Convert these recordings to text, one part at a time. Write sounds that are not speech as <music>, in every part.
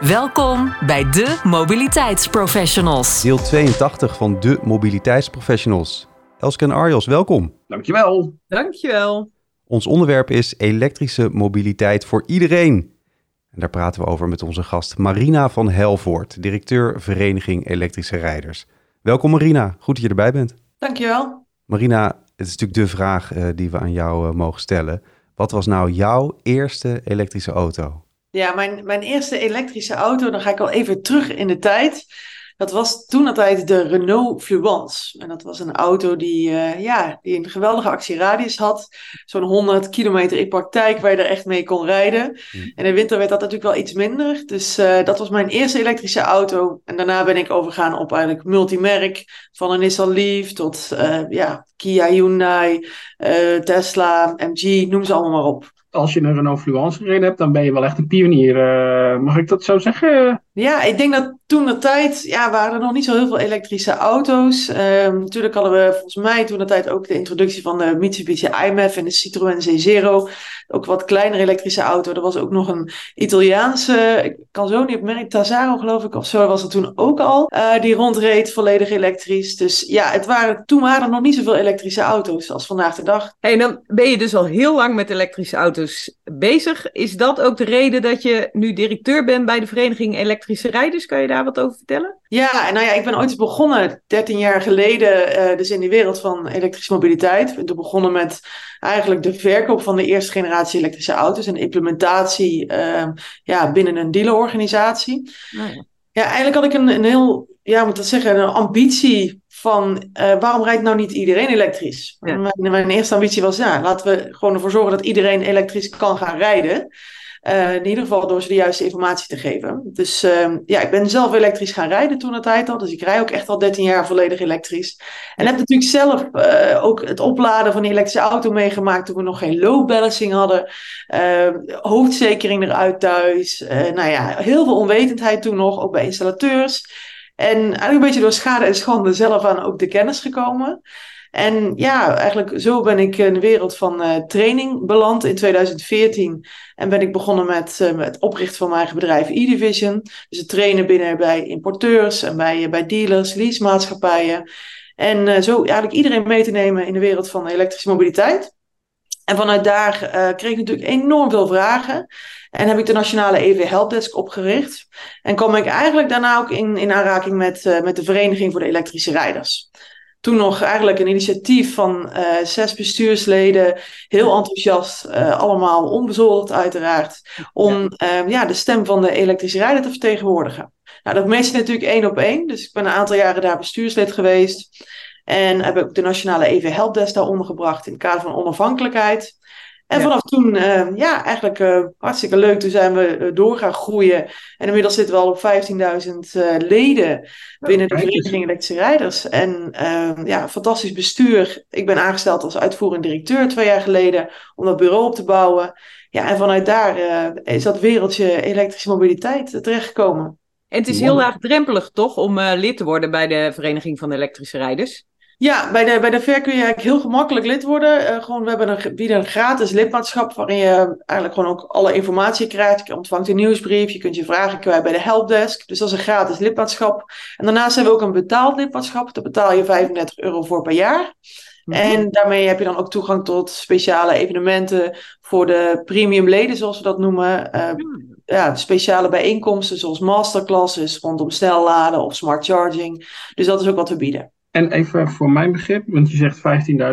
Welkom bij de Mobiliteitsprofessionals. Deel 82 van de Mobiliteitsprofessionals. Elske en Arjos, welkom. Dankjewel. Dankjewel. Ons onderwerp is elektrische mobiliteit voor iedereen. En daar praten we over met onze gast Marina van Helvoort, directeur Vereniging Elektrische Rijders. Welkom Marina, goed dat je erbij bent. Dankjewel. Marina, het is natuurlijk de vraag uh, die we aan jou uh, mogen stellen. Wat was nou jouw eerste elektrische auto? Ja, mijn, mijn eerste elektrische auto, dan ga ik al even terug in de tijd. Dat was toen altijd de Renault Fluence. En dat was een auto die, uh, ja, die een geweldige actieradius had. Zo'n 100 kilometer in praktijk waar je er echt mee kon rijden. En in de winter werd dat natuurlijk wel iets minder. Dus uh, dat was mijn eerste elektrische auto. En daarna ben ik overgegaan op eigenlijk multimerk. Van een Nissan Leaf tot uh, ja, Kia, Hyundai, Tesla, MG, noem ze allemaal maar op als je een Renault Fluence gereden hebt, dan ben je wel echt een pionier. Uh, mag ik dat zo zeggen? Ja, ik denk dat toen de tijd, ja, waren er nog niet zo heel veel elektrische auto's. Uh, natuurlijk hadden we volgens mij toen de tijd ook de introductie van de Mitsubishi IMF en de Citroën C0. Ook wat kleinere elektrische auto. Er was ook nog een Italiaanse, ik kan zo niet op merk, Tazaro geloof ik of zo, was er toen ook al. Uh, die rondreed volledig elektrisch. Dus ja, het waren, toen waren er nog niet zoveel elektrische auto's als vandaag de dag. Hey, dan ben je dus al heel lang met elektrische auto's bezig. Is dat ook de reden dat je nu directeur bent bij de Vereniging Elektrische Rijders? Kan je daar wat over vertellen? Ja, nou ja, ik ben ooit begonnen, 13 jaar geleden, uh, dus in de wereld van elektrische mobiliteit. Ik ben begonnen met eigenlijk de verkoop van de eerste generatie elektrische auto's en de implementatie uh, ja, binnen een dealerorganisatie. Oh ja. ja. eigenlijk had ik een, een heel, ja, moet dat zeggen, een ambitie van uh, waarom rijdt nou niet iedereen elektrisch? Ja. Mijn, mijn, eerste ambitie was, ja, laten we gewoon ervoor zorgen dat iedereen elektrisch kan gaan rijden. Uh, in ieder geval door ze de juiste informatie te geven. Dus uh, ja, ik ben zelf elektrisch gaan rijden toen het tijd al. Dus ik rij ook echt al 13 jaar volledig elektrisch. En heb natuurlijk zelf uh, ook het opladen van die elektrische auto meegemaakt toen we nog geen load balancing hadden. hoofdzekering eruit thuis. nou ja, heel veel onwetendheid toen nog, ook bij installateurs. En eigenlijk een beetje door schade en schande zelf aan ook de kennis gekomen. En ja, eigenlijk zo ben ik in de wereld van uh, training beland in 2014. En ben ik begonnen met, uh, met het oprichten van mijn eigen bedrijf e-Division. Dus het trainen binnen bij importeurs en bij, bij dealers, leasemaatschappijen. En uh, zo eigenlijk iedereen mee te nemen in de wereld van elektrische mobiliteit. En vanuit daar kreeg ik natuurlijk enorm veel vragen. En heb ik de Nationale EV Helpdesk opgericht. En kwam ik eigenlijk daarna ook in, in aanraking met, met de Vereniging voor de Elektrische Rijders toen nog eigenlijk een initiatief van uh, zes bestuursleden, heel enthousiast, uh, allemaal onbezoldigd uiteraard, om ja. Uh, ja, de stem van de elektrische rijder te vertegenwoordigen. Nou, dat meest natuurlijk één op één, dus ik ben een aantal jaren daar bestuurslid geweest en heb ook de Nationale EV Helpdesk daaronder gebracht in het kader van onafhankelijkheid. En ja. vanaf toen, uh, ja, eigenlijk uh, hartstikke leuk. Toen zijn we uh, door gaan groeien. En inmiddels zitten we al op 15.000 leden binnen de Vereniging Elektrische Rijders. En ehm, ja, fantastisch bestuur. Ik ben aangesteld als uitvoerend directeur twee jaar geleden om dat bureau op te bouwen. Ja, en vanuit daar is dat wereldje elektrische mobiliteit terechtgekomen. En het is heel laagdrempelig toch om lid te worden bij de Vereniging van Elektrische Rijders? Ja, bij de, bij de VER kun je eigenlijk heel gemakkelijk lid worden. Uh, gewoon, we hebben een, bieden een gratis lidmaatschap waarin je eigenlijk gewoon ook alle informatie krijgt. Je ontvangt een nieuwsbrief, je kunt je vragen kwijt bij de helpdesk. Dus dat is een gratis lidmaatschap. En daarnaast hebben we ook een betaald lidmaatschap. Daar betaal je 35 euro voor per jaar. Mm-hmm. En daarmee heb je dan ook toegang tot speciale evenementen voor de premium leden, zoals we dat noemen. Uh, ja, speciale bijeenkomsten zoals masterclasses rondom snelladen of smart charging. Dus dat is ook wat we bieden. En even voor mijn begrip, want je zegt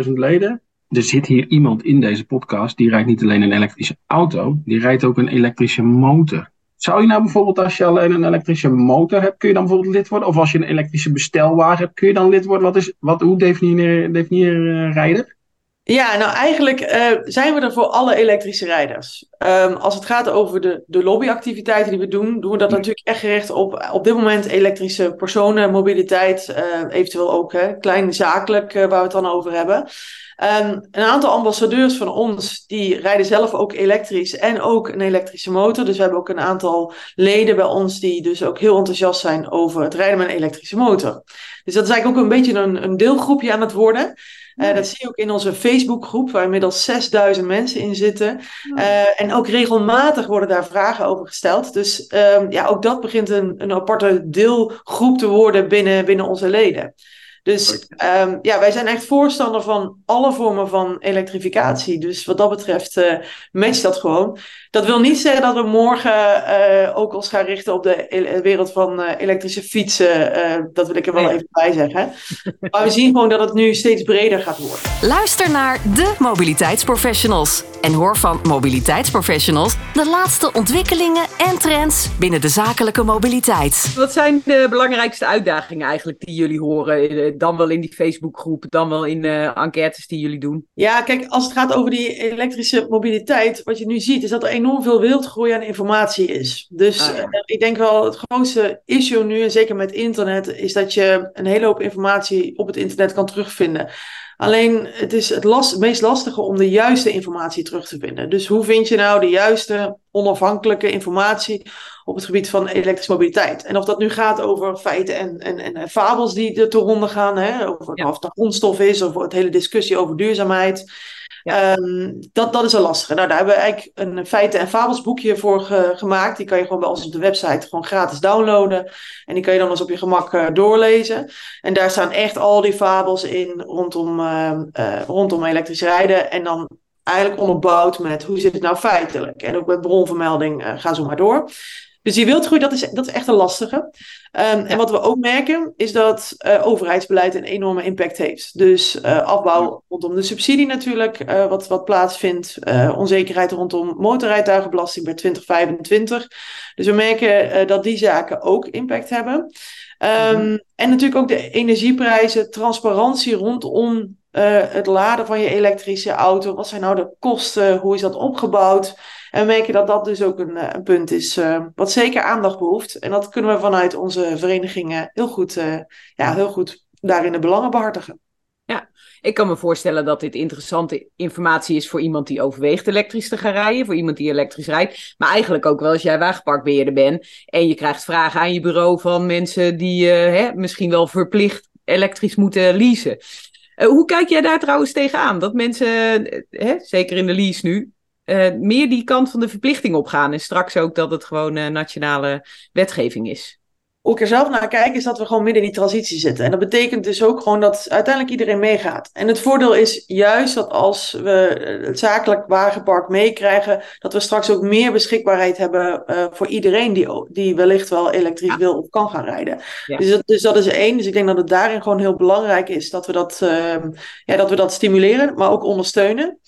15.000 leden. Er zit hier iemand in deze podcast die rijdt niet alleen een elektrische auto, die rijdt ook een elektrische motor. Zou je nou bijvoorbeeld, als je alleen een elektrische motor hebt, kun je dan bijvoorbeeld lid worden? Of als je een elektrische bestelwagen hebt, kun je dan lid worden? Wat is, wat, hoe definieer, definieer uh, rijder? Ja, nou eigenlijk uh, zijn we er voor alle elektrische rijders. Um, als het gaat over de, de lobbyactiviteiten die we doen, doen we dat natuurlijk echt gericht op op dit moment elektrische personenmobiliteit, uh, eventueel ook hè, klein zakelijk uh, waar we het dan over hebben. Um, een aantal ambassadeurs van ons die rijden zelf ook elektrisch en ook een elektrische motor. Dus we hebben ook een aantal leden bij ons die dus ook heel enthousiast zijn over het rijden met een elektrische motor. Dus dat is eigenlijk ook een beetje een, een deelgroepje aan het worden. Uh, dat zie je ook in onze Facebookgroep, waar inmiddels 6000 mensen in zitten. Uh, en ook regelmatig worden daar vragen over gesteld. Dus um, ja, ook dat begint een, een aparte deelgroep te worden binnen, binnen onze leden. Dus um, ja, wij zijn echt voorstander van alle vormen van elektrificatie. Dus wat dat betreft uh, matcht dat gewoon. Dat wil niet zeggen dat we morgen uh, ook ons gaan richten op de wereld van uh, elektrische fietsen. dat wil ik er wel even bij zeggen. <laughs> Maar we zien gewoon dat het nu steeds breder gaat worden. Luister naar de mobiliteitsprofessionals. En hoor van mobiliteitsprofessionals de laatste ontwikkelingen en trends binnen de zakelijke mobiliteit. Wat zijn de belangrijkste uitdagingen eigenlijk die jullie horen? Dan wel in die Facebookgroep, dan wel in uh, enquêtes die jullie doen? Ja, kijk, als het gaat over die elektrische mobiliteit, wat je nu ziet, is dat er enorm veel wildgroei aan informatie is. Dus ah, ja. uh, ik denk wel het grootste issue nu, en zeker met internet, is dat je een hele hoop informatie op het internet kan terugvinden. Alleen het is het, last, het meest lastige om de juiste informatie terug te vinden. Dus hoe vind je nou de juiste onafhankelijke informatie op het gebied van elektrische mobiliteit? En of dat nu gaat over feiten en, en, en fabels die er te ronde gaan, hè? Of, ja. of het grondstof is, of het hele discussie over duurzaamheid. Um, dat, dat is een lastige. Nou, daar hebben we eigenlijk een feiten- en fabelsboekje voor ge gemaakt. Die kan je gewoon bij ons op de website gewoon gratis downloaden. En die kan je dan eens op je gemak uh, doorlezen. En daar staan echt al die fabels in rondom, uh, uh, rondom elektrisch rijden. En dan eigenlijk onderbouwd met hoe zit het nou feitelijk. En ook met bronvermelding, ga zo maar door. Dus die wildgroei, dat is, dat is echt een lastige. Um, ja. En wat we ook merken, is dat uh, overheidsbeleid een enorme impact heeft. Dus uh, afbouw rondom de subsidie natuurlijk, uh, wat, wat plaatsvindt. onzekerheid rondom motorrijtuigenbelasting bij 2025. Dus we merken dat die zaken ook impact hebben. Um, mm-hmm. En natuurlijk ook de energieprijzen, transparantie rondom het laden van je elektrische auto. Wat zijn nou de kosten? Hoe is dat opgebouwd? En we merken dat dat dus ook een, een punt is uh, wat zeker aandacht behoeft. En dat kunnen we vanuit onze verenigingen heel goed, uh, ja, heel goed daarin de belangen behartigen. Ja, ik kan me voorstellen dat dit interessante informatie is voor iemand die overweegt elektrisch te gaan rijden, voor iemand die elektrisch rijdt. Maar eigenlijk ook wel als jij wagenparkbeheerder bent en je krijgt vragen aan je bureau van mensen die hè, misschien wel verplicht elektrisch moeten leasen. Hoe kijk jij daar trouwens tegenaan? Dat mensen, hè, zeker in de lease nu, uh, meer die kant van de verplichting opgaan. En straks ook dat het gewoon uh, nationale wetgeving is. Hoe ik er zelf naar kijk, is dat we gewoon midden in die transitie zitten. En dat betekent dus ook gewoon dat uiteindelijk iedereen meegaat. En het voordeel is juist dat als we het zakelijk wagenpark meekrijgen, dat we straks ook meer beschikbaarheid hebben uh, voor iedereen die, die wellicht wel elektrisch ja. wil of kan gaan rijden. Ja. Dus, dat, dus dat is één. Dus ik denk dat het daarin gewoon heel belangrijk is dat we dat, uh, ja, dat, we dat stimuleren, maar ook ondersteunen.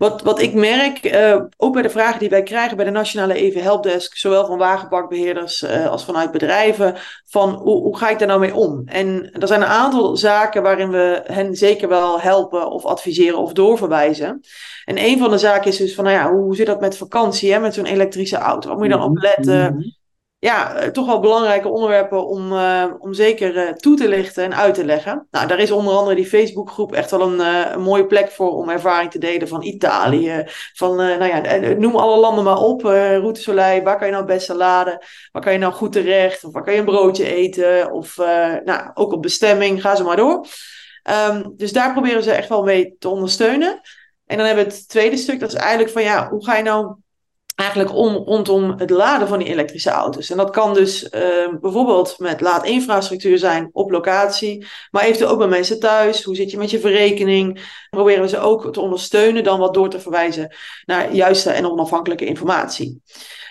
Wat, wat ik merk, uh, ook bij de vragen die wij krijgen bij de Nationale EV Helpdesk, zowel van wagenparkbeheerders uh, als vanuit bedrijven, van hoe, hoe, ga ik daar nou mee om? En er zijn een aantal zaken waarin we hen zeker wel helpen of adviseren of doorverwijzen. En een van de zaken is dus van, nou ja, hoe zit dat met vakantie, hè, met zo'n elektrische auto? Wat moet je dan op letten? Ja, eh, toch wel belangrijke onderwerpen om, uh, om zeker uh, toe te lichten en uit te leggen. Nou, daar is onder andere die Facebookgroep echt wel een, mooie plek voor om ervaring te delen van Italië. Van, nou ja, noem alle landen maar op. Route waar kan je nou het beste laden? Waar kan je nou goed terecht? Of waar kan je een broodje eten? Of nou, ook op bestemming, ga zo maar door. Um, dus daar proberen ze echt wel mee te ondersteunen. En dan hebben we het tweede stuk, dat is eigenlijk van ja, hoe ga je nou eigenlijk om, rondom het laden van die elektrische auto's. En dat kan dus uh, bijvoorbeeld met laadinfrastructuur zijn op locatie, maar eventueel ook bij mensen thuis. Hoe zit je met je verrekening? Proberen we ze ook te ondersteunen, dan wat door te verwijzen naar juiste en onafhankelijke informatie.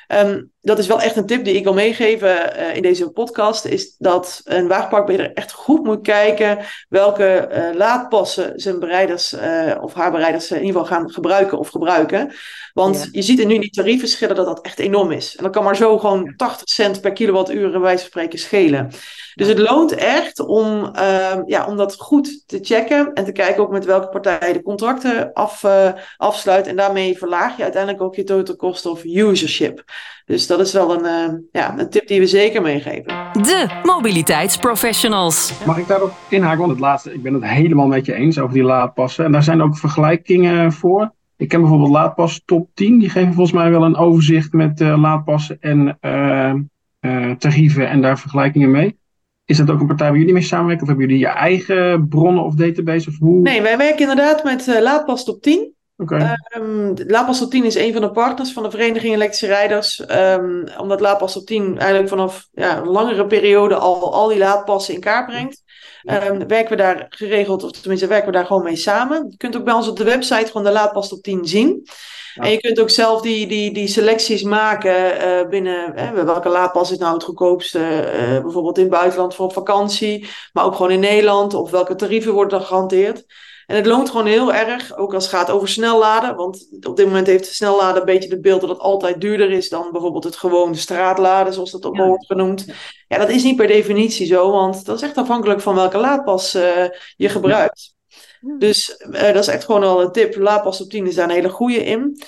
Um, dat is wel echt een tip die ik wil meegeven uh, in deze podcast. Is dat een wagenparkbeheerder echt goed moet kijken welke uh, laadpassen zijn bereiders uh, of haar bereiders in ieder geval gaan gebruiken of gebruiken. Want ja. je ziet er nu in die tariefverschillen dat dat echt enorm is. En dat kan maar zo gewoon 80 cent per kilowattuur bij wijze van spreken schelen. Dus het loont echt om, uh, ja, om dat goed te checken en te kijken ook met welke partij je de contracten af, afsluit. En daarmee verlaag je uiteindelijk ook je total cost of usership. Dus dat is wel een, uh, ja, een tip die we zeker meegeven. De mobiliteitsprofessionals. Mag ik daarop inhaken? Want het laatste, ik ben het helemaal met je eens over die laadpassen. En daar zijn ook vergelijkingen voor. Ik ken bijvoorbeeld Laadpas Top 10. Die geven volgens mij wel een overzicht met uh, laadpassen en uh, uh, tarieven en daar vergelijkingen mee. Is dat ook een partij waar jullie mee samenwerken? Of hebben jullie je eigen bronnen of database? Of hoe? Nee, wij werken inderdaad met uh, Laadpas Top 10. Okay. Um, Laadpas Top 10 is een van de partners van de Vereniging Elektrische Rijders. Um, omdat Laadpas Top 10 eigenlijk vanaf ja, een langere periode al, al die laadpassen in kaart brengt. Um, werken we daar geregeld, of tenminste werken we daar gewoon mee samen. Je kunt ook bij ons op de website gewoon de Laadpas Top 10 zien. Ja. En je kunt ook zelf die, die, die selecties maken uh, binnen welke laadpas is nou het goedkoopste. Uh, bijvoorbeeld in het buitenland voor op vakantie, maar ook gewoon in Nederland. Of welke tarieven worden er gehanteerd. En het loont gewoon heel erg, ook als het gaat over snelladen. Want op dit moment heeft snelladen een beetje het beeld dat het altijd duurder is dan bijvoorbeeld het gewone straatladen, zoals dat ook ja. wordt genoemd. Ja, dat is niet per definitie zo, want dat is echt afhankelijk van welke laadpas uh, je gebruikt. Ja. Dus uh, dat is echt gewoon al een tip. Laadpas op 10 is daar een hele goede in.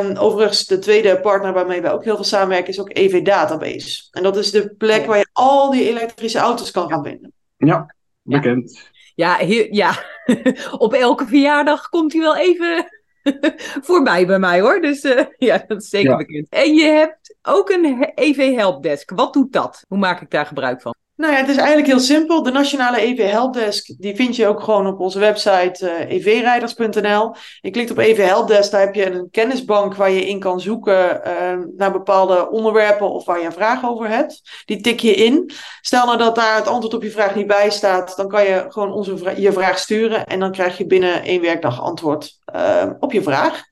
Um, overigens, de tweede partner waarmee wij ook heel veel samenwerken is ook EV Database. En dat is de plek waar je al die elektrische auto's kan gaan vinden. Ja, bekend. Ja, ja. <laughs> op elke verjaardag komt hij wel even <laughs> voorbij bij mij hoor. Dus uh, <laughs> ja, dat is zeker ja. bekend. En je hebt ook een EV Helpdesk. Wat doet dat? Hoe maak ik daar gebruik van? Nou ja, het is eigenlijk heel simpel. De nationale EV Helpdesk, die vind je ook gewoon op onze website evrijders.nl. Je klikt op EV Helpdesk, daar heb je een kennisbank waar je in kan zoeken uh, naar bepaalde onderwerpen of waar je een vraag over hebt. Die tik je in. Stel nou dat daar het antwoord op je vraag niet bij staat, dan kan je gewoon onze je vraag sturen en dan krijg je binnen één werkdag antwoord uh, op je vraag.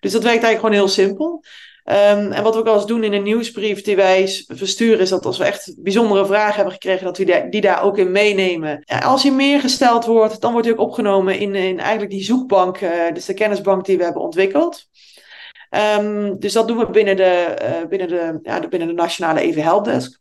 Dus dat werkt eigenlijk gewoon heel simpel. Um, en wat we ook al eens doen in een nieuwsbrief die wij versturen, is dat als we echt bijzondere vragen hebben gekregen, dat we die, daar ook in meenemen. Ja, als je meer gesteld wordt, dan wordt die ook opgenomen in, in eigenlijk die zoekbank, uh, dus de kennisbank die we hebben ontwikkeld. Um, dus dat doen we binnen de, uh, binnen de, ja, binnen de nationale EV Helpdesk.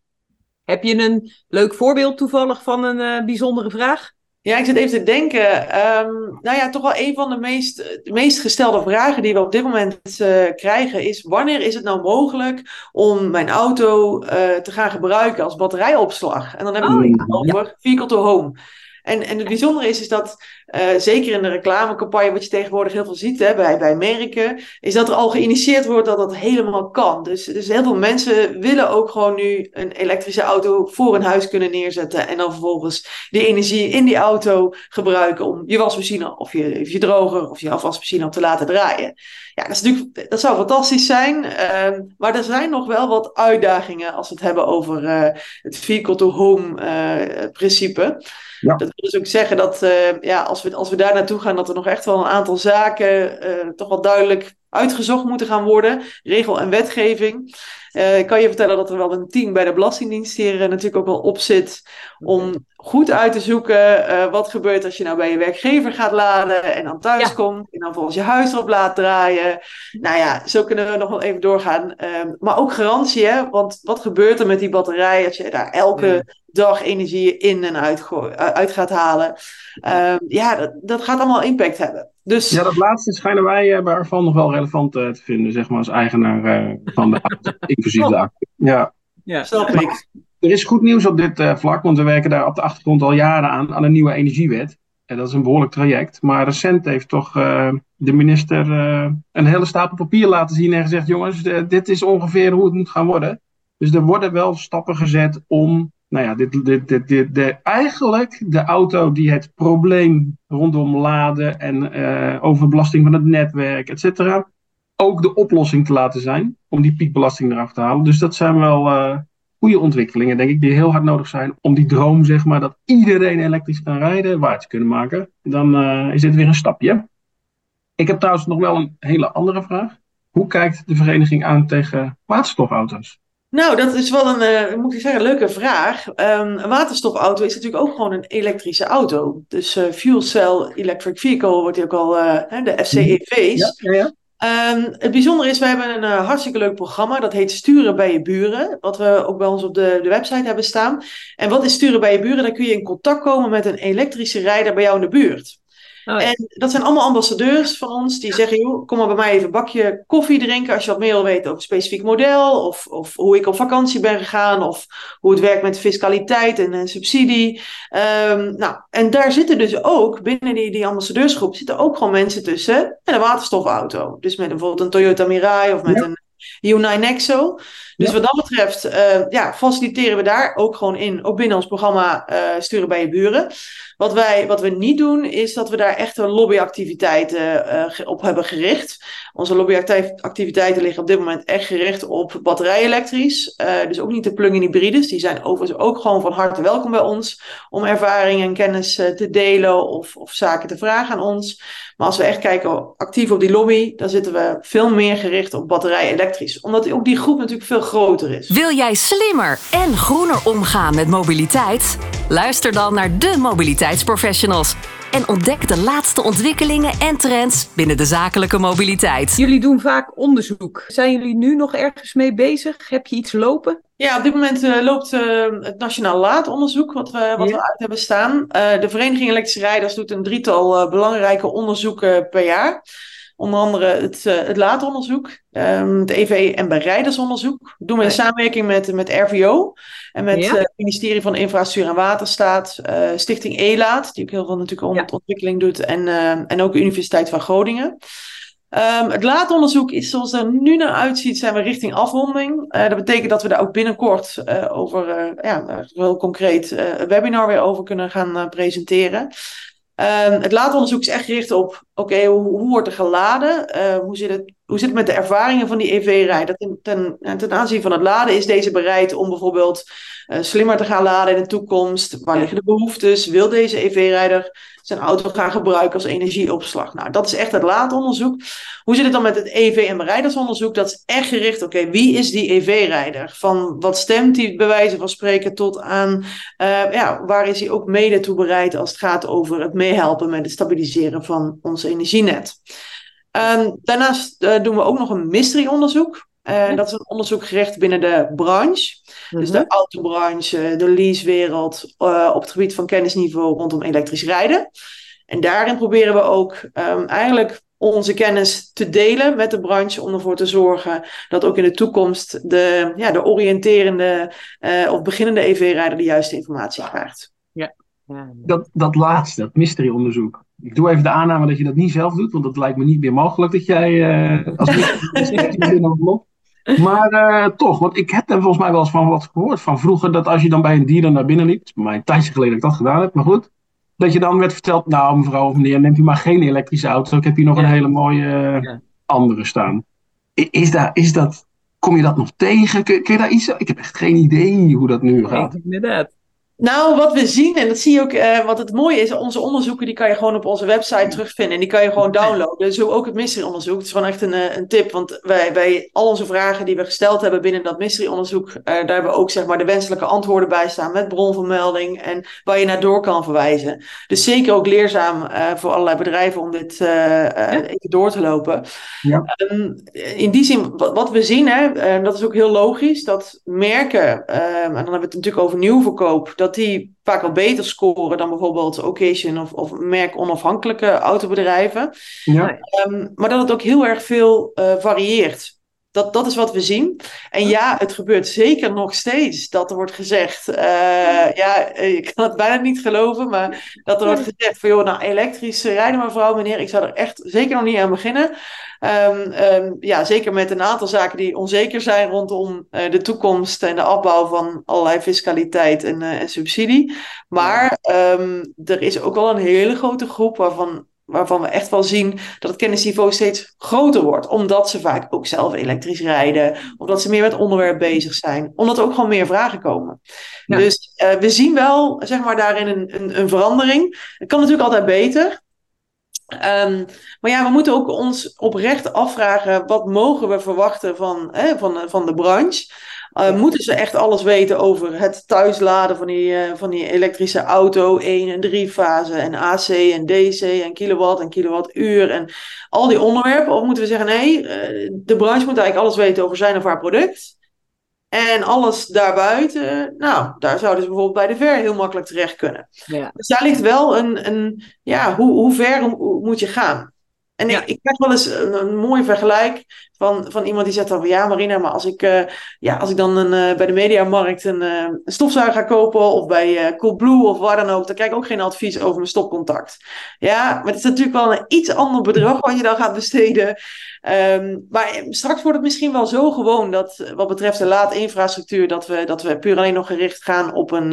Heb je een leuk voorbeeld toevallig van een uh, bijzondere vraag? Ja, ik zit even te denken. Um, nou ja, toch wel een van de meest, de meest gestelde vragen die we op dit moment uh, krijgen is: wanneer is het nou mogelijk om mijn auto uh, te gaan gebruiken als batterijopslag? En dan hebben we het oh, over ja. vehicle to home. En, en het bijzondere is, is dat uh, zeker in de reclamecampagne, wat je tegenwoordig heel veel ziet hè, bij, bij merken, is dat er al geïnitieerd wordt dat dat helemaal kan. Dus, dus heel veel mensen willen ook gewoon nu een elektrische auto voor een huis kunnen neerzetten en dan vervolgens die energie in die auto gebruiken om je wasmachine of je, of je droger of je afwasmachine op te laten draaien. Ja, dat, is natuurlijk, dat zou fantastisch zijn, uh, maar er zijn nog wel wat uitdagingen als we het hebben over uh, het vehicle-to-home uh, principe. Ja. Dat wil dus ook zeggen dat ja, als, we, als we daar naartoe gaan, dat er nog echt wel een aantal zaken uh, toch wel duidelijk uitgezocht moeten gaan worden. Regel en wetgeving. Uh, ik kan je vertellen dat er wel een team bij de Belastingdienst hier natuurlijk ook wel op zit. Om goed uit te zoeken uh, wat gebeurt als je nou bij je werkgever gaat laden en dan thuis ja. komt. En dan volgens je huis erop laat draaien. Nou ja, zo kunnen we nog wel even doorgaan. Uh, maar ook garantie, hè? want wat gebeurt er met die batterij als je daar elke ja. dag energie in en uit, uit gaat halen? Uh, ja, dat, dat gaat allemaal impact hebben. Dus... Ja, dat laatste schijnen wij uh, bij Arvan nog wel relevant uh, te vinden, zeg maar, als eigenaar uh, van de auto, <laughs> inclusief de acte. Ja, ja snap ik. Er is goed nieuws op dit uh, vlak, want we werken daar op de achtergrond al jaren aan, aan een nieuwe energiewet. En dat is een behoorlijk traject. Maar recent heeft toch de minister een hele stapel papier laten zien en gezegd: jongens, dit is ongeveer hoe het moet gaan worden. Dus er worden wel stappen gezet om nou ja, dit, dit, dit, de, eigenlijk de auto die het probleem rondom laden en uh, overbelasting van het netwerk, et cetera, ook de oplossing te laten zijn om die piekbelasting eraf te halen. Dus dat zijn wel uh, goede ontwikkelingen, denk ik, die heel hard nodig zijn om die droom, zeg maar, dat iedereen elektrisch kan rijden, waar te kunnen maken. Dan uh, is dit weer een stapje. Ik heb trouwens nog wel een hele andere vraag. Hoe kijkt de vereniging aan tegen waterstofauto's? Nou, dat is wel een, uh, moet ik zeggen, leuke vraag. Um, een waterstofauto is natuurlijk ook gewoon een elektrische auto. Dus uh, fuel cell electric vehicle wordt die ook al, uh, de FCEV's. Ja, ja, ja. Um, het bijzondere is, we hebben een hartstikke leuk programma. Dat heet Sturen bij je buren. Wat we ook bij ons op de, de website hebben staan. En wat is Sturen bij je buren? Dan kun je in contact komen met een elektrische rijder bij jou in de buurt. Oh, En dat zijn allemaal ambassadeurs van ons die zeggen: joh, kom maar bij mij even een bakje koffie drinken als je wat meer wil weten over een specifiek model. Of, of hoe ik op vakantie ben gegaan. Of hoe het werkt met fiscaliteit en, en subsidie. Um, nou, en daar zitten dus ook, binnen die, die ambassadeursgroep, zitten ook gewoon mensen tussen met een waterstofauto. Dus met bijvoorbeeld een Toyota Mirai of met een Hyundai Nexo. Dus wat dat betreft, uh, ja, faciliteren we daar ook gewoon in, ook binnen ons programma uh, Sturen bij je buren. Wat, wij, wat we niet doen, is dat we daar echte lobbyactiviteiten uh, op hebben gericht. Onze lobbyactiviteiten liggen op dit moment echt gericht op batterij-elektrisch. Dus ook niet de plug-in hybrides. Die zijn overigens ook gewoon van harte welkom bij ons. Om ervaring en kennis te delen of, of zaken te vragen aan ons. Maar als we echt kijken actief op die lobby, dan zitten we veel meer gericht op batterij-elektrisch. Omdat ook die groep natuurlijk veel groter is. Wil jij slimmer en groener omgaan met mobiliteit? Luister dan naar de mobiliteitsprofessionals en ontdek de laatste ontwikkelingen en trends binnen de zakelijke mobiliteit. Jullie doen vaak onderzoek. Zijn jullie nu nog ergens mee bezig? Heb je iets lopen? Ja, op dit moment uh, loopt uh, het Nationaal Laadonderzoek, wat we, wat ja. we uit hebben staan. Uh, de Vereniging Elektrische Rijders doet een drietal belangrijke onderzoeken per jaar. Onder andere het, uh, het laadonderzoek, um, het EV- en berijdersonderzoek. Dat doen we in samenwerking met, met RVO en met ja. uh, het ministerie van Infrastructuur en Waterstaat, uh, Stichting ELAAT, die ook heel veel natuurlijk ja. ontwikkeling doet, en, en ook de Universiteit van Groningen. Um, het laadonderzoek is zoals het er nu naar uitziet, zijn we richting afronding. dat betekent dat we daar ook binnenkort over, ja, heel concreet, een webinar weer over kunnen gaan presenteren. Um, het laadonderzoek is echt gericht op, oké, hoe, hoe, wordt er geladen? Uh, hoe, zit het, hoe zit het met de ervaringen van die EV-rij? Ten, ten, ten, aanzien van het laden is deze bereid om bijvoorbeeld uh, slimmer te gaan laden in de toekomst? Waar liggen de behoeftes? Wil deze EV-rijder zijn auto gaan gebruiken als energieopslag? Nou, dat is echt het laadonderzoek. Hoe zit het dan met het EV- en berijdersonderzoek? Dat is echt gericht, oké, wie is die EV-rijder? Van wat stemt hij bij wijze van spreken tot aan, uh, ja, waar is hij ook mede toe bereid als het gaat over het meehelpen met het stabiliseren van ons energienet? Um, daarnaast uh, doen we ook nog een mystery-onderzoek. Uh, dat is een onderzoek gericht binnen de branche. Dus de autobranche, de leasewereld, uh, op het gebied van kennisniveau rondom elektrisch rijden. En daarin proberen we ook um, eigenlijk onze kennis te delen met de branche om ervoor te zorgen dat ook in de toekomst de, ja, de oriënterende uh, of beginnende EV-rijder de juiste informatie krijgt. Ja. ja. Dat, dat laatste, dat mystery-onderzoek. Ik doe even de aanname dat je dat niet zelf doet, want dat lijkt me niet meer mogelijk dat jij uh, <laughs> als Maar uh, toch, want ik heb er volgens mij wel eens van wat gehoord van vroeger, dat als je dan bij een dealer naar binnen liep, mij een tijdje geleden dat ik dat gedaan heb, maar goed, dat je dan werd verteld, nou mevrouw of meneer, neemt u maar geen elektrische auto, ik heb hier nog ja. een hele mooie uh, ja. andere staan. Is, daar, is dat, kom je dat nog tegen? Kun, kun, je daar iets, ik heb echt geen idee hoe dat nu gaat. Inderdaad. Nou, wat we zien, en dat zie je ook, uh, wat het mooie is, onze onderzoeken die kan je gewoon op onze website terugvinden en die kan je gewoon downloaden. Zo ook het mystery-onderzoek. Het is gewoon echt een, een tip, want wij, bij al onze vragen die we gesteld hebben binnen dat mystery-onderzoek, uh, daar hebben we ook zeg maar de wenselijke antwoorden bij staan met bronvermelding en waar je naar door kan verwijzen. Dus zeker ook leerzaam uh, voor allerlei bedrijven om dit ja. even door te lopen. Ja. Um, in die zin, wat, wat we zien, hè, dat is ook heel logisch, dat merken, en dan hebben we het natuurlijk over nieuwverkoop, dat dat die vaak wel beter scoren dan bijvoorbeeld occasion of, of merk-onafhankelijke autobedrijven. Ja. Um, maar dat het ook heel erg veel uh, varieert. Dat, dat is wat we zien. En ja, het gebeurt zeker nog steeds dat er wordt gezegd. Uh, ja, ik kan het bijna niet geloven, maar dat er wordt gezegd: van joh, nou, elektrisch rijden, mevrouw, meneer, ik zou er echt zeker nog niet aan beginnen. Um, um, ja, zeker met een aantal zaken die onzeker zijn rondom uh, de toekomst en de afbouw van allerlei fiscaliteit en, uh, en subsidie. Maar um, er is ook wel een hele grote groep waarvan waarvan we echt wel zien dat het kennisniveau steeds groter wordt. Omdat ze vaak ook zelf elektrisch rijden. Of dat ze meer met onderwerp bezig zijn. Omdat er ook gewoon meer vragen komen. Ja. Dus uh, we zien wel, zeg maar, daarin een, een, een verandering. Het kan natuurlijk altijd beter. Um, maar ja, we moeten ook ons oprecht afvragen: wat mogen we verwachten van, hè, van, van de branche? Uh, Moeten ze echt alles weten over het thuisladen van die, uh, van die elektrische auto, 1 en 3 fase en AC en DC en kilowatt en kilowattuur en al die onderwerpen? Of moeten we zeggen, nee, uh, de branche moet eigenlijk alles weten over zijn of haar product. En alles daarbuiten, nou, daar zouden ze bijvoorbeeld bij de ver heel makkelijk terecht kunnen. Ja. Dus daar ligt wel een, een ja, hoe, hoe ver moet je gaan? En Ja. ik, ik krijg wel eens een, een mooi vergelijk van, van iemand die zegt dan ja Marina, maar als ik, eh, ja, als ik dan een, eh, bij de Mediamarkt een, een stofzuiger ga kopen of bij Coolblue of waar dan ook, dan krijg ik ook geen advies over mijn stopcontact. Ja, maar het is natuurlijk wel een iets ander bedrag wat je dan gaat besteden. Ehm, maar straks wordt het misschien wel zo gewoon dat wat betreft de laadinfrastructuur, dat we, dat we puur alleen nog gericht gaan op een,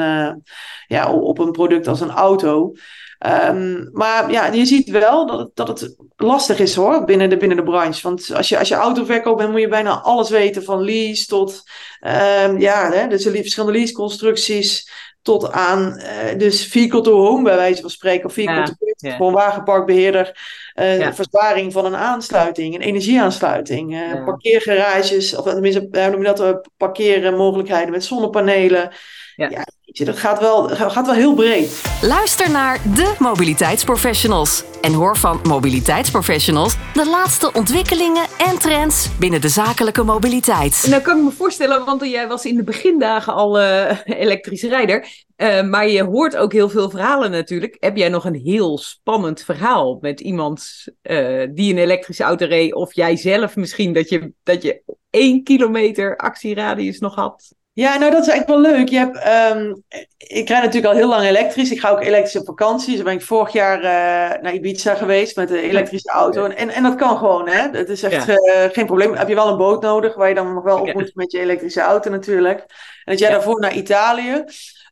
ja, op een product als een auto. Ehm, maar ja, je ziet wel dat het, dat het lastig is hoor, binnen de, binnen de branche. Want als je, als je autoverkoop bent, moet je bijna alles weten. Van lease tot, ehm, ja, hè, dus er verschillende leaseconstructies. Tot aan, eh, dus vehicle to home bij wijze van spreken. Of vehicle Ja, to voor een wagenparkbeheerder. eh Ja. Verzwaring van een aansluiting, een energieaansluiting. eh, Ja. Parkeergarages, of tenminste, hoe noem je dat, eh, parkeermogelijkheden met zonnepanelen. Ja. Ja, weet je, dat gaat wel, gaat wel heel breed. Luister naar de mobiliteitsprofessionals en hoor van mobiliteitsprofessionals de laatste ontwikkelingen en trends binnen de zakelijke mobiliteit. Nou kan ik me voorstellen, want jij was in de begindagen al eh elektrische rijder. Eh, maar je hoort ook heel veel verhalen natuurlijk. Heb jij nog een heel spannend verhaal met iemand eh, die een elektrische auto reed? Of jij zelf misschien dat je, dat je één kilometer actieradius nog had? Ja, nou dat is eigenlijk wel leuk. Je hebt, ehm, ik rijd natuurlijk al heel lang elektrisch. Ik ga ook elektrisch op vakantie. Dus ben ik vorig jaar eh, naar Ibiza geweest met de elektrische auto. En, en, en dat kan gewoon, hè. Dat is echt Ja. eh, geen probleem. Heb je wel een boot nodig, waar je dan nog wel op moet met je elektrische auto natuurlijk. En dat jij Ja. daarvoor naar Italië.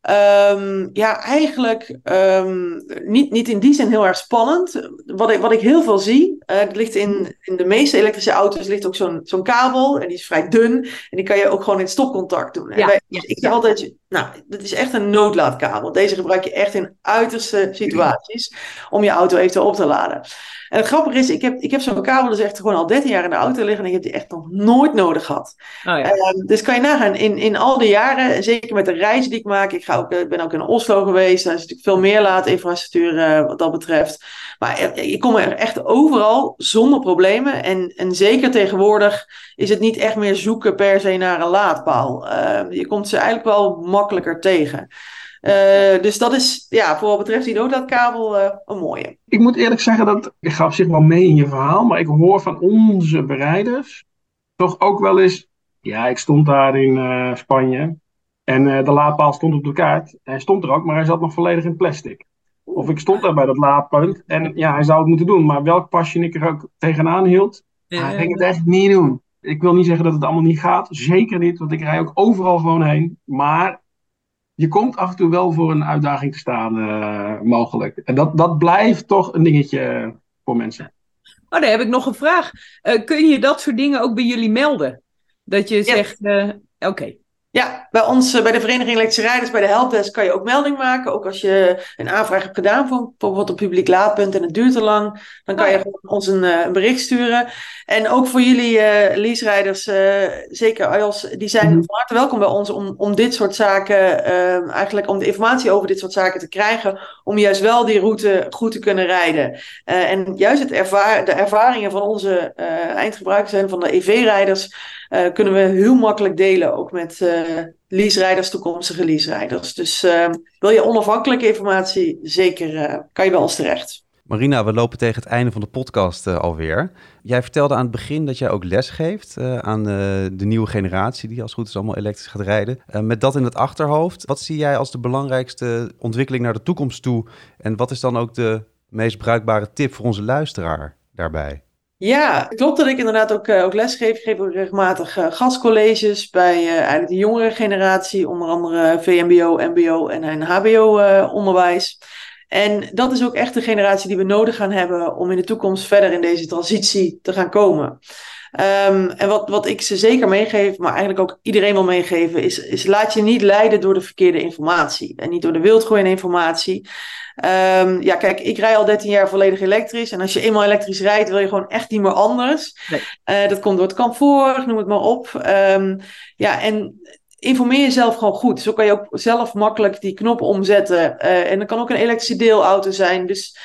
Ehm, ja, eigenlijk ehm, niet, niet in die zin heel erg spannend. Wat ik, wat ik heel veel zie, eh ligt in, in de meeste elektrische auto's ligt ook zo'n zo'n kabel. En die is vrij dun. En die kan je ook gewoon in stopcontact doen. En Ja, wij- ja, ik zeg altijd, nou, dat is echt een noodlaadkabel. Deze gebruik je echt in uiterste situaties om je auto eventueel op te laden. En het grappige is, ik heb, ik heb zo'n kabel dus echt gewoon al 13 jaar in de auto liggen en ik heb die echt nog nooit nodig gehad. Oh ja. Ehm, dus kan je nagaan, in, in al die jaren, en zeker met de reizen die ik maak, ik ga ook, eh, ben ook in Oslo geweest, daar is natuurlijk veel meer laadinfrastructuur eh, wat dat betreft. Maar eh, je komt er echt overal zonder problemen. En, en zeker tegenwoordig is het niet echt meer zoeken per se naar een laadpaal. Ehm, je komt ze eigenlijk wel makkelijker tegen. Eh, dus dat is, ja, voor wat betreft die noodlaadkabel, eh, een mooie. Ik moet eerlijk zeggen dat ik ga op zich wel mee in je verhaal, maar ik hoor van onze bereiders toch ook wel eens. Ja, ik stond daar in eh, Spanje en eh, de laadpaal stond op de kaart. Hij stond er ook, maar hij zat nog volledig in plastic. Of ik stond daar bij dat laadpunt en ja, hij zou het moeten doen, maar welk pasje ik er ook tegenaan hield, hij ging het echt niet doen. Ik wil niet zeggen dat het allemaal niet gaat, zeker niet, want ik rij ook overal gewoon heen. Maar je komt af en toe wel voor een uitdaging te staan, eh, mogelijk. En dat, dat blijft toch een dingetje voor mensen. Oh, dan heb ik nog een vraag. Eh, kun je dat soort dingen ook bij jullie melden? Dat je zegt, eh, oké. Ja, bij ons, eh, bij de Vereniging Elektrische Rijders, bij de Helpdesk, kan je ook melding maken. Ook als je een aanvraag hebt gedaan voor bijvoorbeeld een publiek laadpunt en het duurt te lang, dan kan Oh je gewoon ons een, eh, een bericht sturen. En ook voor jullie eh lease-rijders, zeker als die zijn Mhm. van harte welkom bij ons om, om dit soort zaken, eh, eigenlijk om de informatie over dit soort zaken te krijgen, om juist wel die route goed te kunnen rijden. En juist het ervaar, de ervaringen van onze eindgebruikers en van de EV-rijders eh, kunnen we heel makkelijk delen, ook met eh lease-rijders, toekomstige lease-rijders. Dus eh, wil je onafhankelijke informatie, zeker eh, kan je bij ons terecht. Marina, we lopen tegen het einde van de podcast alweer. Jij vertelde aan het begin dat jij ook les geeft aan de nieuwe generatie die als goed is allemaal elektrisch gaat rijden. Met dat in het achterhoofd, wat zie jij als de belangrijkste ontwikkeling naar de toekomst toe? En wat is dan ook de meest bruikbare tip voor onze luisteraar daarbij? Ja, klopt dat ik inderdaad ook, eh, ook lesgeef. Ik geef ook regelmatig eh, gastcolleges bij eh, eigenlijk de jongere generatie, onder andere VMBO, MBO en een HBO-onderwijs. en dat is ook echt de generatie die we nodig gaan hebben om in de toekomst verder in deze transitie te gaan komen. Ehm, en wat, wat ik ze zeker meegeef, maar eigenlijk ook iedereen wil meegeven, is, is laat je niet leiden door de verkeerde informatie. En niet door de wildgroeiende informatie. Um, ja, kijk, ik rij al 13 jaar volledig elektrisch. En als je eenmaal elektrisch rijdt, wil je gewoon echt niet meer anders. Nee. Uh, dat komt door het comfort, noem het maar op. Um, ja, en informeer jezelf gewoon goed. Zo kan je ook zelf makkelijk die knop omzetten. Uh, en dat kan ook een elektrische deelauto zijn. Dus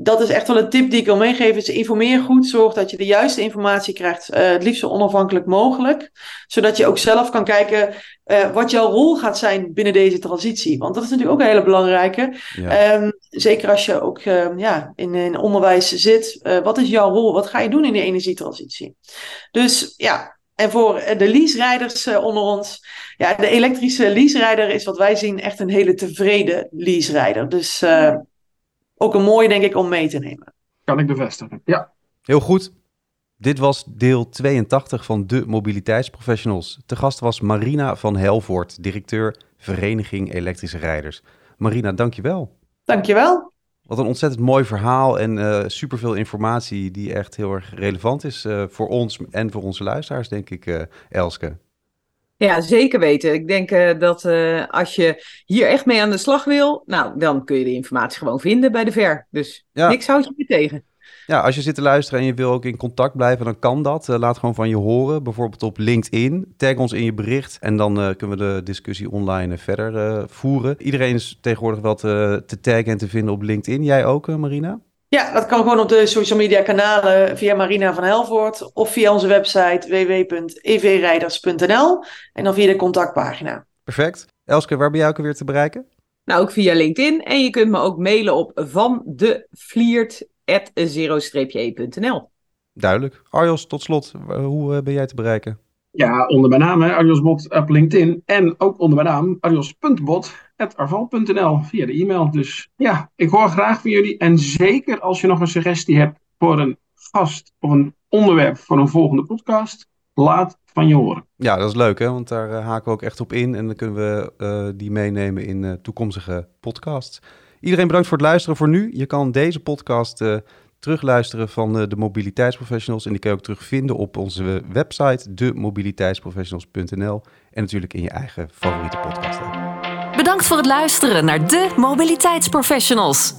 dat is echt wel een tip die ik wil meegeven. Is informeer goed. Zorg dat je de juiste informatie krijgt. Uh, het liefst zo onafhankelijk mogelijk. Zodat je ook zelf kan kijken uh, wat jouw rol gaat zijn binnen deze transitie. Want dat is natuurlijk ook een hele belangrijke. Ja. Um, zeker als je ook uh, ja, in, in onderwijs zit. Uh, wat is jouw rol? Wat ga je doen in die energietransitie? Dus ja, en voor de lease-rijders onder ons. Ja, de elektrische lease-rijder is wat wij zien echt een hele tevreden lease-rijder. Dus ook een mooie, denk ik, om mee te nemen. Kan ik bevestigen, ja. Heel goed. Dit was deel 82 van de Mobiliteitsprofessionals. Te gast was Marina van Helvoort, directeur Vereniging Elektrische Rijders. Marina, dankjewel. Dankjewel. Wat een ontzettend mooi verhaal en uh, superveel informatie die echt heel erg relevant is uh, voor ons en voor onze luisteraars, denk ik, uh, Elske. Ja, zeker weten. Ik denk uh, dat uh, als je hier echt mee aan de slag wil, nou, dan kun je de informatie gewoon vinden bij de VER. Dus ja. niks houdt je meer tegen. Ja, als je zit te luisteren en je wil ook in contact blijven, dan kan dat. Uh, laat gewoon van je horen, bijvoorbeeld op LinkedIn. Tag ons in je bericht en dan kunnen we de discussie online verder voeren. Iedereen is tegenwoordig wel te, te taggen en te vinden op LinkedIn. Jij ook, Marina? Ja, dat kan gewoon op de social media kanalen via Marina van Helvoort of via onze website www.evrijders.nl en dan via de contactpagina. Perfect. Elske, waar ben jij ook weer te bereiken? Nou, ook via LinkedIn en je kunt me ook mailen op vandevliert.0-e.nl. Duidelijk. Arjos, tot slot, hoe eh, ben jij te bereiken? Ja, onder mijn naam, Arjosbot op LinkedIn. En ook onder mijn naam, arjos.bot.arval.nl via de e-mail. Dus ja, ik hoor graag van jullie. En zeker als je nog een suggestie hebt voor een gast of een onderwerp voor een volgende podcast, laat van je horen. Ja, dat is leuk, hè? want daar uh, haken we ook echt op in. En dan kunnen we uh, die meenemen in uh, toekomstige podcasts. Iedereen bedankt voor het luisteren voor nu. Je kan deze podcast terugluisteren van de mobiliteitsprofessionals. En die kan je ook terugvinden op onze website, demobiliteitsprofessionals.nl. En natuurlijk in je eigen favoriete podcast app. Bedankt voor het luisteren naar de Mobiliteitsprofessionals.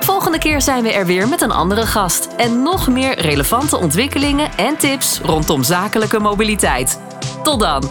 Volgende keer zijn we er weer met een andere gast en nog meer relevante ontwikkelingen en tips rondom zakelijke mobiliteit. Tot dan!